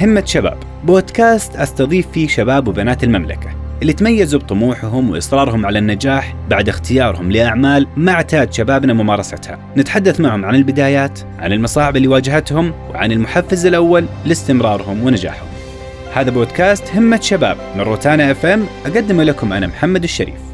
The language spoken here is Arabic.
همة شباب. بودكاست أستضيف فيه شباب وبنات المملكة اللي تميزوا بطموحهم وإصرارهم على النجاح بعد اختيارهم لأعمال ما اعتاد شبابنا ممارستها. نتحدث معهم عن البدايات عن المصاعب اللي واجهتهم وعن المحفز الأول لاستمرارهم ونجاحهم. هذا بودكاست همة شباب من روتانا إف إم أقدمه لكم أنا محمد الشريف.